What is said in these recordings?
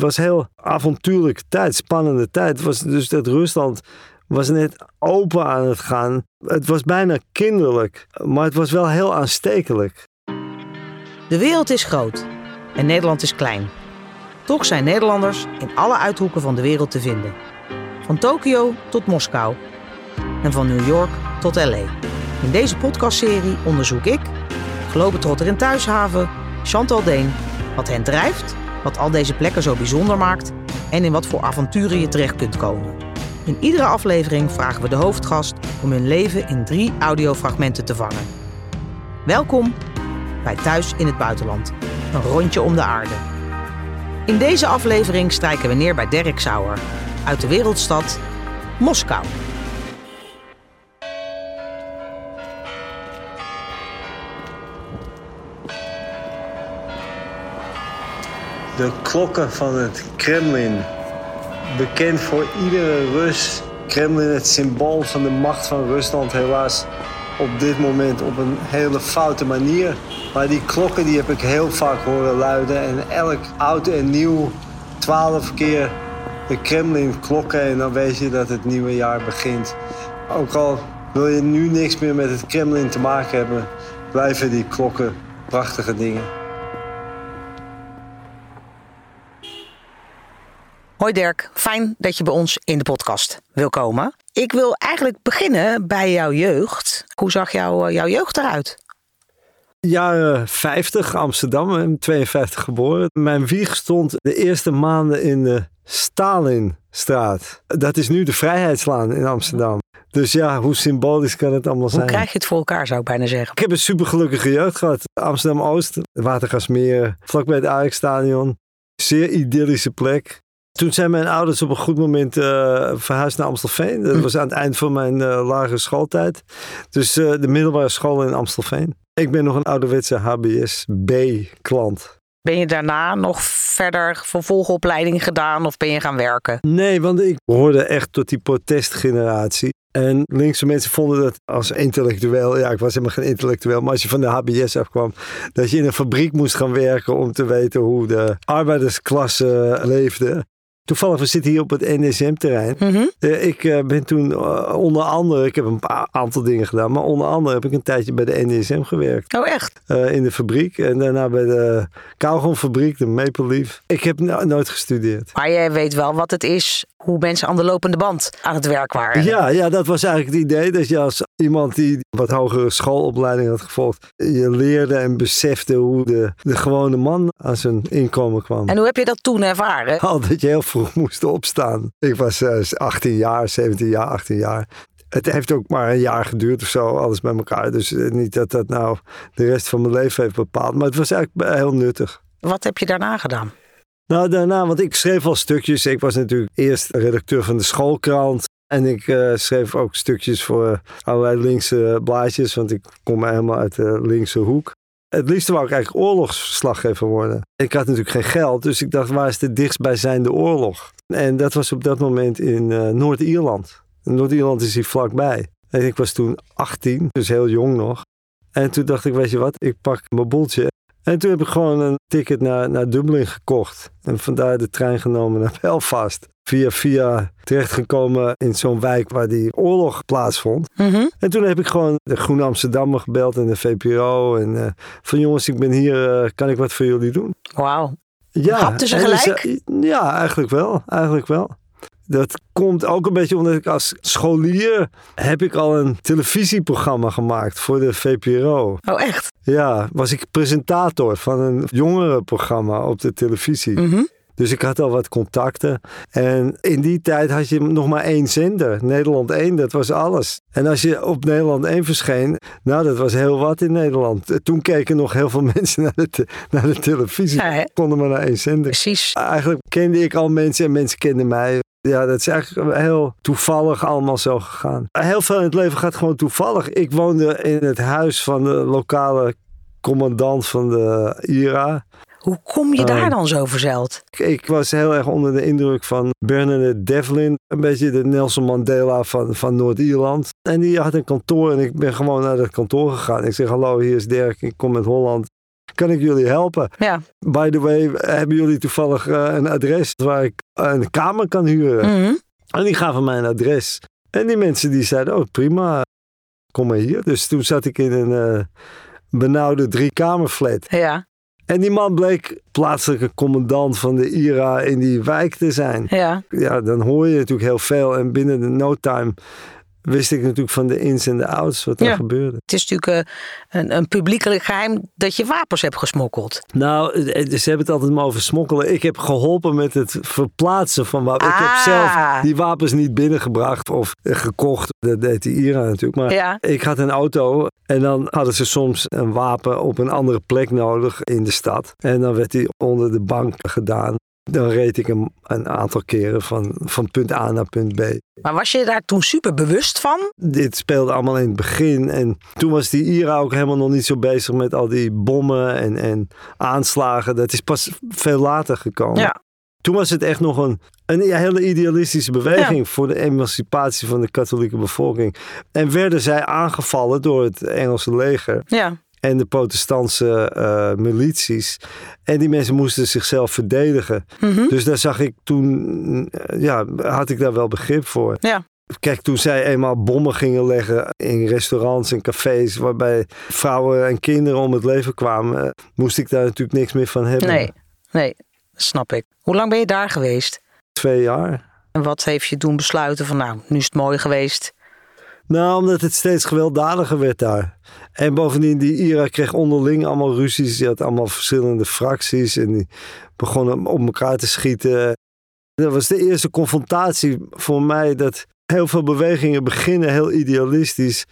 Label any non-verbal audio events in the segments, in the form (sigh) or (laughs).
Het was heel avontuurlijke tijd, spannende tijd. Was dus dat Rusland was net open aan het gaan. Het was bijna kinderlijk, maar het was wel heel aanstekelijk. De wereld is groot en Nederland is klein. Toch zijn Nederlanders in alle uithoeken van de wereld te vinden. Van Tokio tot Moskou en van New York tot LA. In deze podcastserie onderzoek ik, globetrotter in Thuishaven, Chantal Deen, wat hen drijft, wat al deze plekken zo bijzonder maakt en in wat voor avonturen je terecht kunt komen. In iedere aflevering vragen we de hoofdgast om hun leven in drie audiofragmenten te vangen. Welkom bij Thuis in het Buitenland, een rondje om de aarde. In deze aflevering strijken we neer bij Derek Sauer, uit de wereldstad Moskou. De klokken van het Kremlin. Bekend voor iedere Rus. Kremlin, het symbool van de macht van Rusland, helaas op dit moment op een hele foute manier. Maar die klokken die heb ik heel vaak horen luiden. En elk oud en nieuw, twaalf keer de Kremlin klokken. En dan weet je dat het nieuwe jaar begint. Ook al wil je nu niks meer met het Kremlin te maken hebben, blijven die klokken prachtige dingen. Hoi Dirk, fijn dat je bij ons in de podcast wil komen. Ik wil eigenlijk beginnen bij jouw jeugd. Hoe zag jouw, jouw jeugd eruit? Jaren 50, Amsterdam, ik ben 52 geboren. Mijn wieg stond de eerste maanden in de Stalinstraat. Dat is nu de Vrijheidslaan in Amsterdam. Dus ja, hoe symbolisch kan het allemaal zijn? Hoe krijg je het voor elkaar, zou ik bijna zeggen? Ik heb een supergelukkige jeugd gehad. Amsterdam-Oost, Watergasmeer, vlakbij het Ajax-stadion. Zeer idyllische plek. Toen zijn mijn ouders op een goed moment uh, verhuisd naar Amstelveen. Dat was aan het eind van mijn uh, lagere schooltijd. Dus uh, de middelbare school in Amstelveen. Ik ben nog een ouderwetse HBS-B-klant. Ben je daarna nog verder vervolgopleiding gedaan of ben je gaan werken? Nee, want ik hoorde echt tot die protestgeneratie. En linkse mensen vonden dat als intellectueel, ja, ik was helemaal geen intellectueel, maar als je van de HBS afkwam, dat je in een fabriek moest gaan werken om te weten hoe de arbeidersklasse leefde. Toevallig, we zitten hier op het NSM-terrein. Mhm. Uh, ik uh, ben toen uh, onder andere, ik heb een paar aantal dingen gedaan, maar onder andere heb ik een tijdje bij de NSM gewerkt. Oh, echt? in de fabriek en daarna bij de kauwgomfabriek, de Maple Leaf. Ik heb no nooit gestudeerd. Maar jij weet wel wat het is, hoe mensen aan de lopende band aan het werk waren. Ja, ja dat was eigenlijk het idee. Dat je als iemand die wat hogere schoolopleiding had gevolgd, je leerde en besefte hoe de, de gewone man aan zijn inkomen kwam. En hoe heb je dat toen ervaren? (laughs) Al dat je heel vroeg moest opstaan. Ik was uh, 18 jaar, 17 jaar, 18 jaar. Het heeft ook maar een jaar geduurd of zo, alles bij elkaar. Dus niet dat dat nou de rest van mijn leven heeft bepaald. Maar het was eigenlijk heel nuttig. Wat heb je daarna gedaan? Nou, daarna, want ik schreef al stukjes. Ik was natuurlijk eerst redacteur van de schoolkrant. En ik uh, schreef ook stukjes voor allerlei linkse blaadjes, want ik kom helemaal uit de linkse hoek. Het liefste wou ik eigenlijk oorlogsverslaggever worden. Ik had natuurlijk geen geld, dus ik dacht, waar is de dichtstbijzijnde oorlog? En dat was op dat moment in Noord-Ierland. Noord-Ierland is hier vlakbij. En ik was toen 18, dus heel jong nog. En toen dacht ik, weet je wat, ik pak mijn boeltje. En toen heb ik gewoon een ticket naar, naar Dublin gekocht. En vandaar de trein genomen naar (laughs) Belfast. Via via terechtgekomen in zo'n wijk waar die oorlog plaatsvond. Mm -hmm. En toen heb ik gewoon de Groene Amsterdammer gebeld en de VPRO. En uh, van jongens, ik ben hier, uh, kan ik wat voor jullie doen? Wauw. Ja. Hapten ze gelijk? Ja, eigenlijk wel. Eigenlijk wel. Dat komt ook een beetje omdat ik als scholier heb ik al een televisieprogramma gemaakt voor de VPRO. Oh, echt? Ja, was ik presentator van een jongerenprogramma op de televisie. Mm -hmm. Dus ik had al wat contacten. En in die tijd had je nog maar één zender. Nederland 1, dat was alles. En als je op Nederland 1 verscheen, nou dat was heel wat in Nederland. Toen keken nog heel veel (laughs) mensen naar de, naar de televisie. Ja, Konden maar naar één zender. Precies. Eigenlijk kende ik al mensen en mensen kenden mij. Ja, dat is eigenlijk heel toevallig allemaal zo gegaan. Heel veel in het leven gaat gewoon toevallig. Ik woonde in het huis van de lokale commandant van de IRA. Hoe kom je daar dan zo verzeild? Ik was heel erg onder de indruk van Bernadette Devlin. Een beetje de Nelson Mandela van, van Noord-Ierland. En die had een kantoor en ik ben gewoon naar dat kantoor gegaan. Ik zeg, hallo, hier is Dirk, ik kom uit Holland. Kan ik jullie helpen? Ja. By the way, hebben jullie toevallig eh, een adres waar ik een kamer kan huren? Mhm. En die gaven mij een adres. En die mensen die zeiden, oh prima, kom maar hier. Dus toen zat ik in een eh, benauwde driekamerflat. Ja, En die man bleek plaatselijke commandant van de IRA in die wijk te zijn. ja. Ja, dan hoor je natuurlijk heel veel. En binnen de no time wist ik natuurlijk van de ins en de outs wat er Ja. gebeurde. Het is natuurlijk eh, een, een publiekelijk geheim dat je wapens hebt gesmokkeld. Nou, eh, ze hebben het altijd maar over smokkelen. Ik heb geholpen met het verplaatsen van wapens. Ik heb Ah. zelf die wapens niet binnengebracht of eh, gekocht. Dat deed die IRA natuurlijk. Maar Ja. ik had een auto en dan hadden ze soms een wapen op een andere plek nodig in de stad. En dan werd die onder de bank gedaan. Dan reed ik hem een aantal keren van, van punt A naar punt B. Maar was je daar toen super bewust van? Dit speelde allemaal in het begin. En toen was die IRA ook helemaal nog niet zo bezig met al die bommen en, en aanslagen. Dat is pas veel later gekomen. Ja. Toen was het echt nog een, een hele idealistische beweging voor de emancipatie van de katholieke bevolking. En werden zij aangevallen door het Engelse leger Ja. En de protestantse eh, milities. En die mensen moesten zichzelf verdedigen. Mhm. Dus daar zag ik toen, eh, ja, had ik daar wel begrip voor. Ja. Kijk, toen zij eenmaal bommen gingen leggen in restaurants en cafés, waarbij vrouwen en kinderen om het leven kwamen, moest ik daar natuurlijk niks meer van hebben. Nee, nee, snap ik. Hoe lang ben je daar geweest? Twee jaar. En wat heeft je doen besluiten van nou, nu is het mooi geweest? Nou, omdat het steeds gewelddadiger werd daar. En bovendien, die IRA kreeg onderling allemaal ruzies. Die had allemaal verschillende fracties en die begonnen op elkaar te schieten. Dat was de eerste confrontatie voor mij dat heel veel bewegingen beginnen heel idealistisch.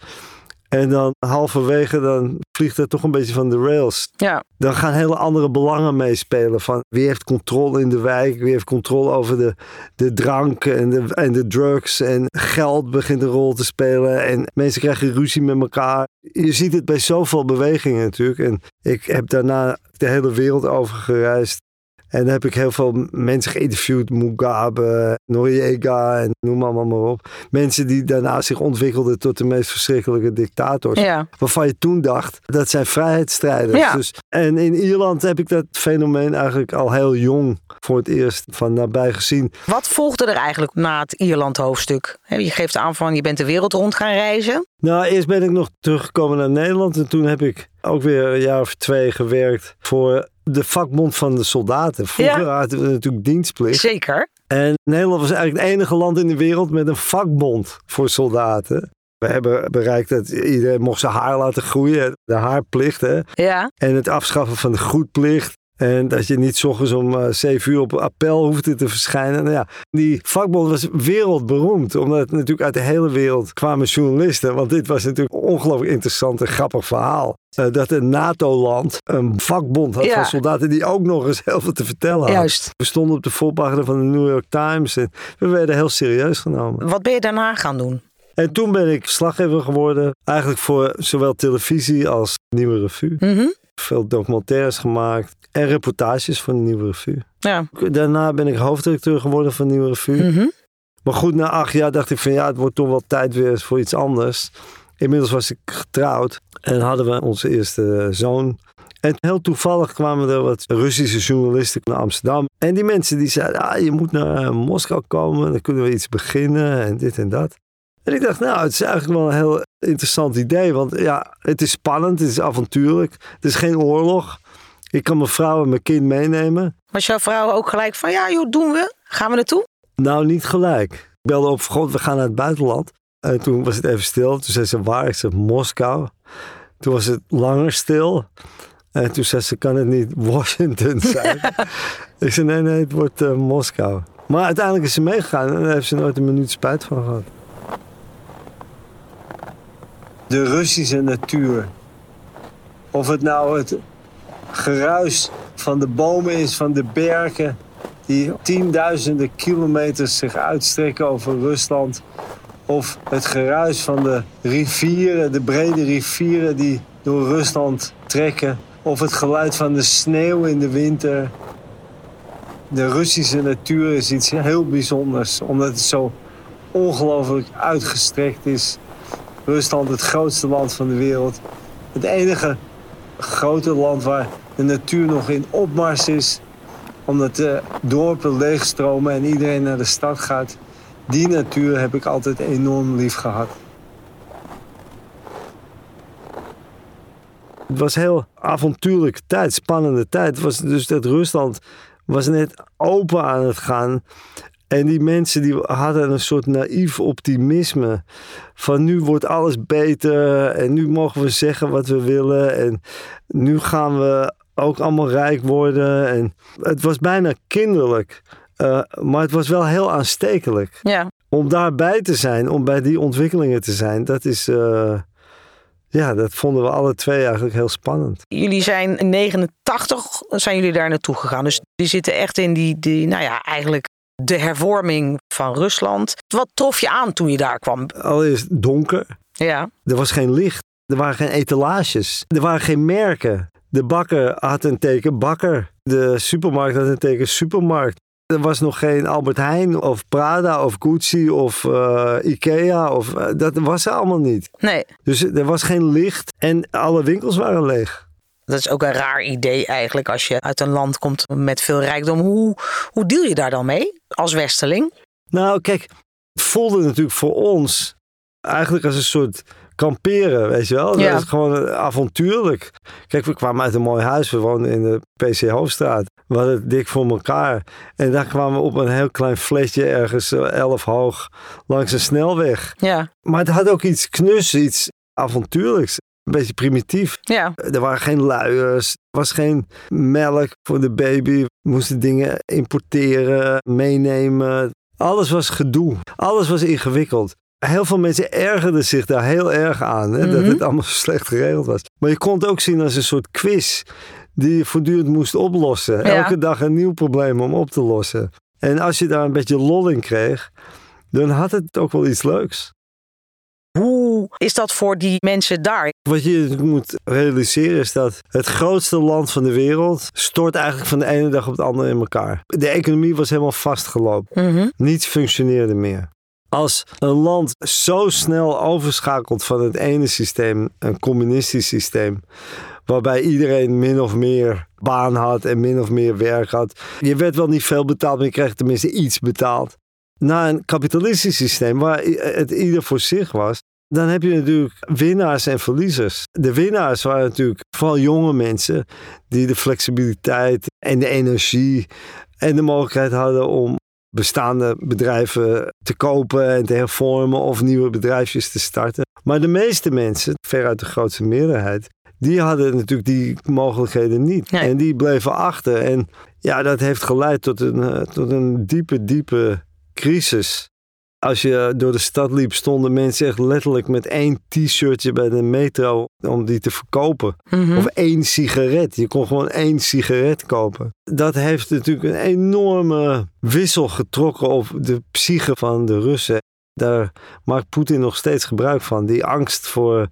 En dan halverwege dan vliegt het toch een beetje van de rails. Ja, Dan gaan hele andere belangen meespelen. Van wie heeft controle in de wijk, wie heeft controle over de, de drank en de, en de drugs. En geld begint een rol te spelen. En mensen krijgen ruzie met elkaar. Je ziet het bij zoveel bewegingen natuurlijk. En ik heb daarna de hele wereld over gereisd. En dan heb ik heel veel mensen geïnterviewd. Mugabe, Noriega en noem allemaal maar op. Mensen die daarna zich ontwikkelden tot de meest verschrikkelijke dictators ja. waarvan je toen dacht dat zijn vrijheidsstrijders. Ja. Dus, en in Ierland heb ik dat fenomeen eigenlijk al heel jong voor het eerst van nabij gezien. Wat volgde er eigenlijk na het Ierland-hoofdstuk? Hè, Je geeft aan van je bent de wereld rond gaan reizen. Nou, eerst ben ik nog teruggekomen naar Nederland en toen heb ik ook weer een jaar of twee gewerkt voor de vakbond van de soldaten. Vroeger Ja. hadden we natuurlijk dienstplicht. Zeker. En Nederland was eigenlijk het enige land in de wereld met een vakbond voor soldaten. We hebben bereikt dat iedereen mocht zijn haar laten groeien. De haarplicht, hè. Ja, En het afschaffen van de groetplicht. En dat je niet 's ochtends om eh, 7 uur op appel hoefde te verschijnen. Nou ja, die vakbond was wereldberoemd. Omdat natuurlijk uit de hele wereld kwamen journalisten. Want dit was natuurlijk een ongelooflijk interessant en grappig verhaal. Eh, dat een NATO-land een vakbond had Ja. van soldaten die ook nog eens heel veel te vertellen hadden. juist. We stonden op de voorpagina van de New York Times. En we werden heel serieus genomen. Wat ben je daarna gaan doen? En toen ben ik slaggever geworden. Eigenlijk voor zowel televisie als Nieuwe Revue Mhm. veel documentaires gemaakt en reportages voor de Nieuwe Revue. Ja. Daarna ben ik hoofddirecteur geworden van de Nieuwe Revue. Mhm. Maar goed, na acht jaar dacht ik van ja, het wordt toch wel tijd weer voor iets anders. Inmiddels was ik getrouwd en hadden we onze eerste zoon. En heel toevallig kwamen er wat Russische journalisten naar Amsterdam. En die mensen die zeiden, ah, je moet naar eh, Moskou komen, dan kunnen we iets beginnen en dit en dat. En ik dacht, nou, het is eigenlijk wel een heel interessant idee. Want ja, het is spannend, het is avontuurlijk. Het is geen oorlog. Ik kan mijn vrouw en mijn kind meenemen. Was jouw vrouw ook gelijk van ja joh, doen we? Gaan we naartoe? Nou, niet gelijk. Ik belde op, god, we gaan naar het buitenland. En toen was het even stil. Toen zei ze, waar? Ik zei, Moskou. Toen was het langer stil. En toen zei ze, kan het niet (laughs) Washington zijn? (laughs) ik zei, nee, nee, het wordt eh, Moskou. Maar uiteindelijk is ze meegegaan en daar heeft ze nooit een minuut spijt van gehad. De Russische natuur. Of het nou het geruis van de bomen is, van de bergen die tienduizenden kilometers zich uitstrekken over Rusland. Of het geruis van de rivieren, de brede rivieren die door Rusland trekken. Of het geluid van de sneeuw in de winter. De Russische natuur is iets heel bijzonders, omdat het zo ongelooflijk uitgestrekt is. Rusland, het grootste land van de wereld. Het enige grote land waar de natuur nog in opmars is, omdat de dorpen leegstromen en iedereen naar de stad gaat. Die natuur heb ik altijd enorm lief gehad. Het was heel avontuurlijke tijd, spannende tijd. Het was dus dat Rusland was net open aan het gaan. En die mensen die hadden een soort naïef optimisme. Van nu wordt alles beter en nu mogen we zeggen wat we willen. En nu gaan we ook allemaal rijk worden. En het was bijna kinderlijk. Uh, maar het was wel heel aanstekelijk. Ja. Om daarbij te zijn, om bij die ontwikkelingen te zijn, dat is. Uh, ja, dat vonden we alle twee eigenlijk heel spannend. Jullie zijn in 89 zijn jullie daar naartoe gegaan. Dus die zitten echt in die, die nou ja, eigenlijk de hervorming van Rusland. Wat trof je aan toen je daar kwam? Allereerst donker. Ja. Er was geen licht. Er waren geen etalages. Er waren geen merken. De bakker had een teken bakker. De supermarkt had een teken supermarkt. Er was nog geen Albert Heijn of Prada of Gucci of uh, Ikea. Of, uh, dat was er allemaal niet. Nee. Dus er was geen licht en alle winkels waren leeg. Dat is ook een raar idee eigenlijk als je uit een land komt met veel rijkdom. Hoe, hoe deal je daar dan mee als westerling? Nou, kijk, het voelde natuurlijk voor ons eigenlijk als een soort kamperen, weet je wel. Ja. Dat is gewoon avontuurlijk. Kijk, we kwamen uit een mooi huis. We woonden in de PC Hoofdstraat. We hadden het dik voor elkaar. En daar kwamen we op een heel klein flatje ergens eh, elf hoog langs een snelweg. Ja. Maar het had ook iets knus, iets avontuurlijks. Een beetje primitief. Ja. Er waren geen luiers. Er was geen melk voor de baby. We moesten dingen importeren, meenemen. Alles was gedoe. Alles was ingewikkeld. Heel veel mensen ergerden zich daar heel erg aan. Hè, Dat Mhm. het allemaal zo slecht geregeld was. Maar je kon het ook zien als een soort quiz. Die je voortdurend moest oplossen. Ja. Elke dag een nieuw probleem om op te lossen. En als je daar een beetje lol in kreeg. Dan had het ook wel iets leuks. Hoe is dat voor die mensen daar? Wat je natuurlijk moet realiseren is dat het grootste land van de wereld stort eigenlijk van de ene dag op de andere in elkaar. De economie was helemaal vastgelopen. Mhm. Niets functioneerde meer. Als een land zo snel overschakelt van het ene systeem, een communistisch systeem, waarbij iedereen min of meer baan had en min of meer werk had. Je werd wel niet veel betaald, maar je kreeg tenminste iets betaald. Naar een kapitalistisch systeem waar het ieder voor zich was, dan heb je natuurlijk winnaars en verliezers. De winnaars waren natuurlijk vooral jonge mensen die de flexibiliteit en de energie en de mogelijkheid hadden om bestaande bedrijven te kopen en te hervormen of nieuwe bedrijfjes te starten. Maar de meeste mensen, veruit de grootste meerderheid, die hadden natuurlijk die mogelijkheden niet. Nee. En die bleven achter. En ja, dat heeft geleid tot een, eh, tot een diepe, diepe crisis. Als je door de stad liep, stonden mensen echt letterlijk met één t-shirtje bij de metro om die te verkopen. Mhm. Of één sigaret. Je kon gewoon één sigaret kopen. Dat heeft natuurlijk een enorme wissel getrokken op de psyche van de Russen. Daar maakt Poetin nog steeds gebruik van. Die angst voor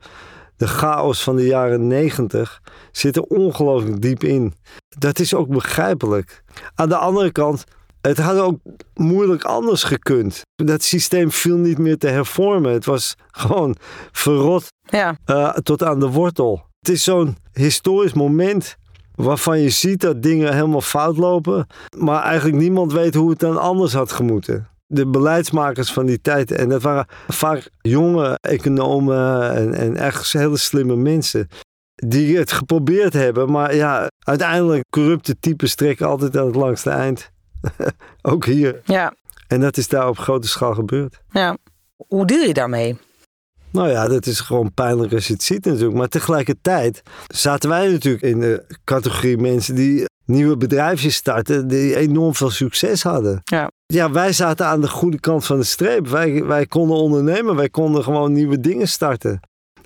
de chaos van de jaren negentig zit er ongelooflijk diep in. Dat is ook begrijpelijk. Aan de andere kant, het had ook moeilijk anders gekund. Dat systeem viel niet meer te hervormen. Het was gewoon verrot Ja. eh, tot aan de wortel. Het is zo'n historisch moment waarvan je ziet dat dingen helemaal fout lopen, maar eigenlijk niemand weet hoe het dan anders had gemoeten. De beleidsmakers van die tijd, en dat waren vaak jonge economen en, en echt hele slimme mensen, die het geprobeerd hebben, maar ja, uiteindelijk corrupte types trekken altijd aan het langste eind. (laughs) Ook hier. Ja. En dat is daar op grote schaal gebeurd. ja. Hoe deal je daarmee? Nou ja, dat is gewoon pijnlijk als je het ziet natuurlijk. Maar tegelijkertijd zaten wij natuurlijk in de categorie mensen die nieuwe bedrijfjes starten, die enorm veel succes hadden. Ja. Ja, wij zaten aan de goede kant van de streep. Wij, wij konden ondernemen, wij konden gewoon nieuwe dingen starten.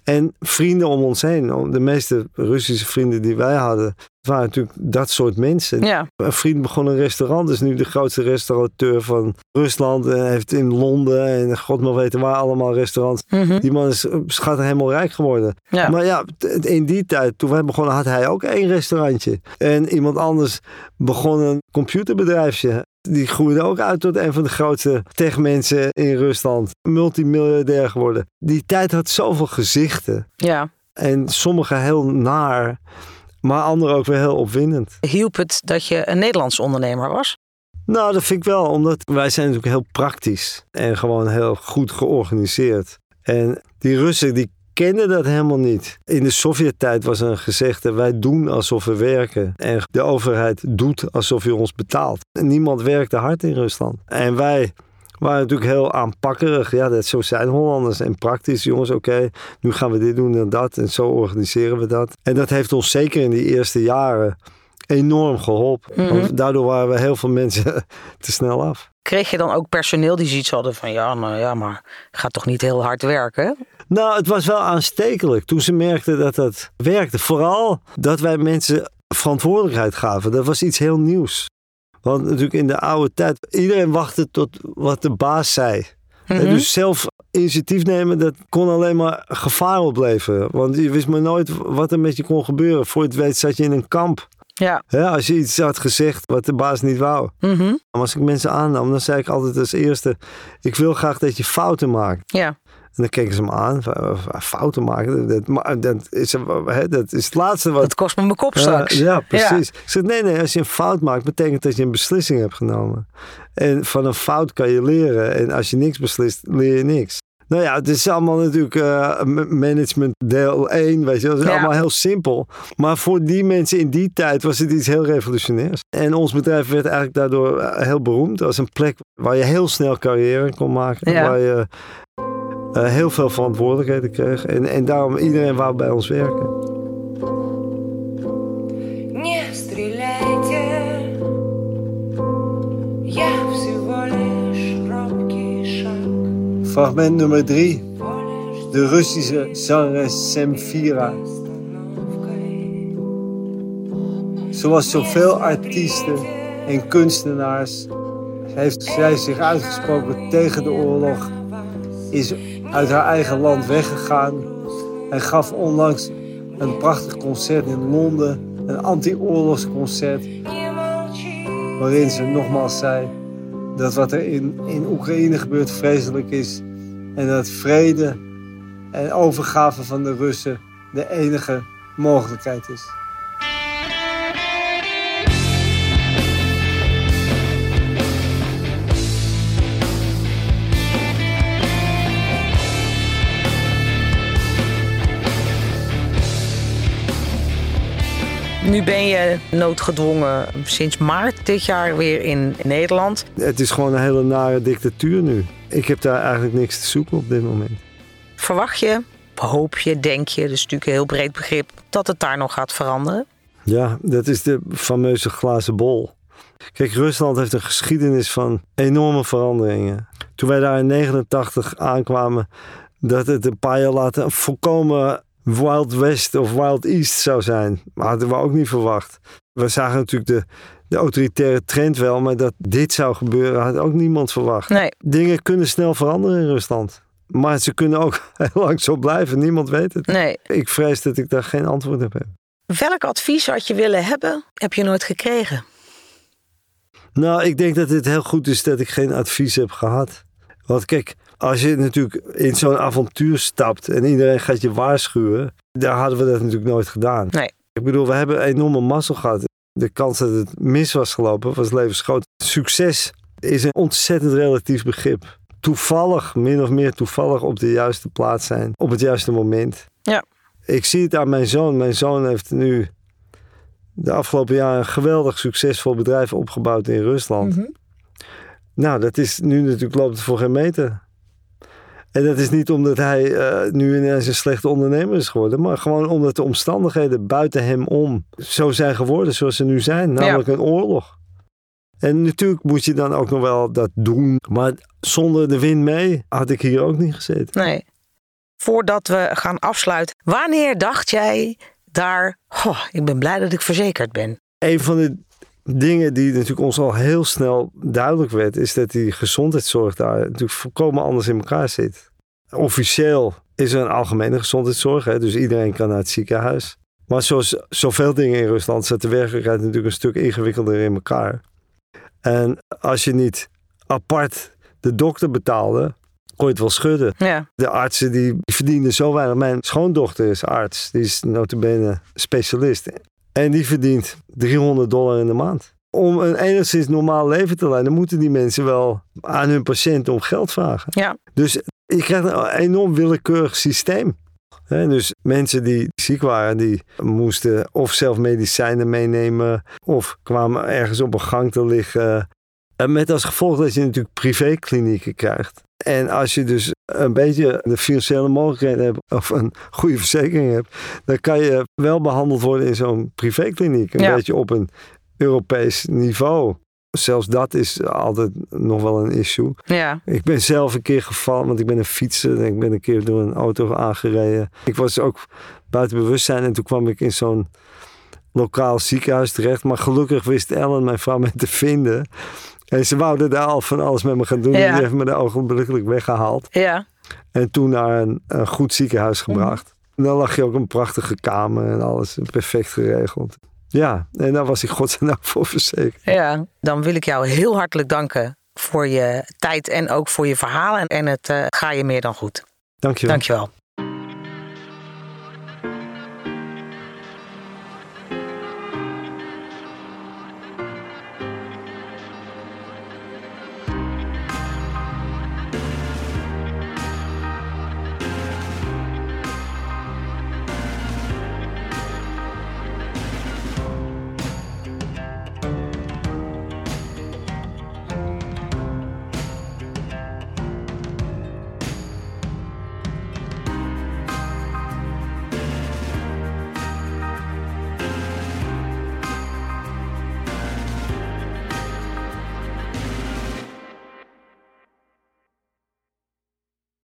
En vrienden om ons heen, de meeste Russische vrienden die wij hadden, waren natuurlijk dat soort mensen. Ja. Een vriend begon een restaurant, is nu de grootste restaurateur van Rusland. En heeft in Londen en god maar weten waar allemaal restaurants. Mhm. Die man is schat helemaal rijk geworden. Ja. Maar ja, in die tijd, toen wij begonnen, had hij ook één restaurantje. En iemand anders begon een computerbedrijfje. Die groeide ook uit tot een van de grootste techmensen in Rusland. Multimiljardair geworden. Die tijd had zoveel gezichten. Ja. En sommige heel naar. Maar anderen ook weer heel opwindend. Hielp het dat je een Nederlands ondernemer was? Nou, dat vind ik wel, omdat wij zijn natuurlijk heel praktisch en gewoon heel goed georganiseerd. En die Russen die kenden dat helemaal niet. In de Sovjet-tijd was er een gezegde: wij doen alsof we werken. En de overheid doet alsof je ons betaalt. En niemand werkte hard in Rusland. En wij waren natuurlijk heel aanpakkerig. Ja, dat, zo zijn Hollanders. En praktisch, jongens, oké, nu gaan we dit doen en dat. En zo organiseren we dat. En dat heeft ons zeker in die eerste jaren enorm geholpen. Mhm. Want daardoor waren we heel veel mensen (laughs) te snel af. Kreeg je dan ook personeel die zoiets hadden van ja, nou ja, maar ga toch niet heel hard werken? Nou, het was wel aanstekelijk toen ze merkten dat dat werkte. Vooral dat wij mensen verantwoordelijkheid gaven. Dat was iets heel nieuws. Want natuurlijk in de oude tijd, iedereen wachtte tot wat de baas zei. Mhm. Dus zelf initiatief nemen, dat kon alleen maar gevaar opleveren. Want je wist maar nooit wat er met je kon gebeuren. Voor je het weet zat je in een kamp. Ja. Als je iets had gezegd wat de baas niet wou. Maar Als ik mensen aannam, dan zei ik altijd als eerste... ik wil graag dat je fouten maakt. Ja. En dan keken ze me aan. van, "Eh, Fouten maken, dat, dat, is, hè, dat is het laatste wat... Dat kost me mijn kop straks. Ja, ja, precies. Ik zeg, nee, nee, als je een fout maakt, betekent dat je een beslissing hebt genomen. En van een fout kan je leren. En als je niks beslist, leer je niks. Nou ja, het is allemaal natuurlijk eh, management deel 1, weet je. Dat is Ja. allemaal heel simpel. Maar voor die mensen in die tijd was het iets heel revolutionairs. En ons bedrijf werd eigenlijk daardoor eh, heel beroemd. als een plek waar je heel snel carrière kon maken. Ja. Waar je eh, heel veel verantwoordelijkheden kreeg. En, en daarom iedereen wou bij ons werken. Fragment nummer 3. De Russische zangeres Semfira. Zoals zoveel artiesten en kunstenaars heeft zij zich uitgesproken tegen de oorlog, is uit haar eigen land weggegaan en gaf onlangs een prachtig concert in Londen, een anti-oorlogsconcert, waarin ze nogmaals zei dat wat er in, in Oekraïne gebeurt vreselijk is en dat vrede en overgave van de Russen de enige mogelijkheid is. Nu ben je noodgedwongen sinds maart dit jaar weer in Nederland. Het is gewoon een hele nare dictatuur nu. Ik heb daar eigenlijk niks te zoeken op dit moment. Verwacht je, hoop je, denk je, dat is natuurlijk een heel breed begrip, dat het daar nog gaat veranderen? Ja, dat is de fameuze glazen bol. Kijk, Rusland heeft een geschiedenis van enorme veranderingen. Toen wij daar in 89 aankwamen, dat het een paar jaar later een volkomen Wild West of Wild East zou zijn. Maar hadden we ook niet verwacht. We zagen natuurlijk de, de autoritaire trend wel, maar dat dit zou gebeuren had ook niemand verwacht. Nee. Dingen kunnen snel veranderen in Rusland. Maar ze kunnen ook heel (laughs) lang zo blijven. Niemand weet het. Nee. Ik vrees dat ik daar geen antwoord op heb. Welk advies had je willen hebben, heb je nooit gekregen? Nou, ik denk dat het heel goed is dat ik geen advies heb gehad. Want kijk, als je natuurlijk in zo'n avontuur stapt en iedereen gaat je waarschuwen, daar hadden we dat natuurlijk nooit gedaan. Nee. Ik bedoel, we hebben enorme mazzel gehad. De kans dat het mis was gelopen was levensgroot. Succes is een ontzettend relatief begrip. Toevallig, min of meer toevallig op de juiste plaats zijn, op het juiste moment. Ja. Ik zie het aan mijn zoon. Mijn zoon heeft nu de afgelopen jaren een geweldig succesvol bedrijf opgebouwd in Rusland. Nou, dat is nu natuurlijk loopt het voor geen meter. En dat is niet omdat hij eh, nu ineens een slechte ondernemer is geworden, maar gewoon omdat de omstandigheden buiten hem om zo zijn geworden zoals ze nu zijn, namelijk een oorlog. En natuurlijk moet je dan ook nog wel dat doen, maar zonder de wind mee had ik hier ook niet gezeten. Nee. Voordat we gaan afsluiten, wanneer dacht jij daar, "Goh, ik ben blij dat ik verzekerd ben? Een van de dingen die natuurlijk ons al heel snel duidelijk werd, is dat die gezondheidszorg daar natuurlijk volkomen anders in elkaar zit. Officieel is er een algemene gezondheidszorg, hè, dus iedereen kan naar het ziekenhuis. Maar zoals zoveel dingen in Rusland zit de werkelijkheid natuurlijk een stuk ingewikkelder in elkaar. En als je niet apart de dokter betaalde, kon je het wel schudden. Ja. De artsen die verdienen zo weinig. Mijn schoondochter is arts, die is notabene specialist. En die verdient 300 dollar in de maand. Om een enigszins normaal leven te leiden, moeten die mensen wel aan hun patiënten om geld vragen. Ja. Dus je krijgt een enorm willekeurig systeem. Dus mensen die ziek waren, die moesten of zelf medicijnen meenemen, of kwamen ergens op een gang te liggen. Met als gevolg dat je natuurlijk privéklinieken krijgt. En als je dus een beetje de financiële mogelijkheden hebt of een goede verzekering hebt, dan kan je wel behandeld worden in zo'n privékliniek. Een Ja. beetje op een Europees niveau. Zelfs dat is altijd nog wel een issue. Ja. Ik ben zelf een keer gevallen, want ik ben een fietser. En ik ben een keer door een auto aangereden. Ik was ook buiten bewustzijn en toen kwam ik in zo'n lokaal ziekenhuis terecht. Maar gelukkig wist Ellen, mijn vrouw, me te vinden. En ze wouden daar al van alles met me gaan doen. Ja. Die heeft me daar ogenblikkelijk weggehaald. Ja. En toen naar een, een goed ziekenhuis gebracht. En dan lag je ook een prachtige kamer en alles perfect geregeld. Ja, en daar was ik godzijdank voor verzekerd. Ja. Dan wil ik jou heel hartelijk danken voor je tijd en ook voor je verhalen. En het eh, ga je meer dan goed. Dankjewel. Dankjewel.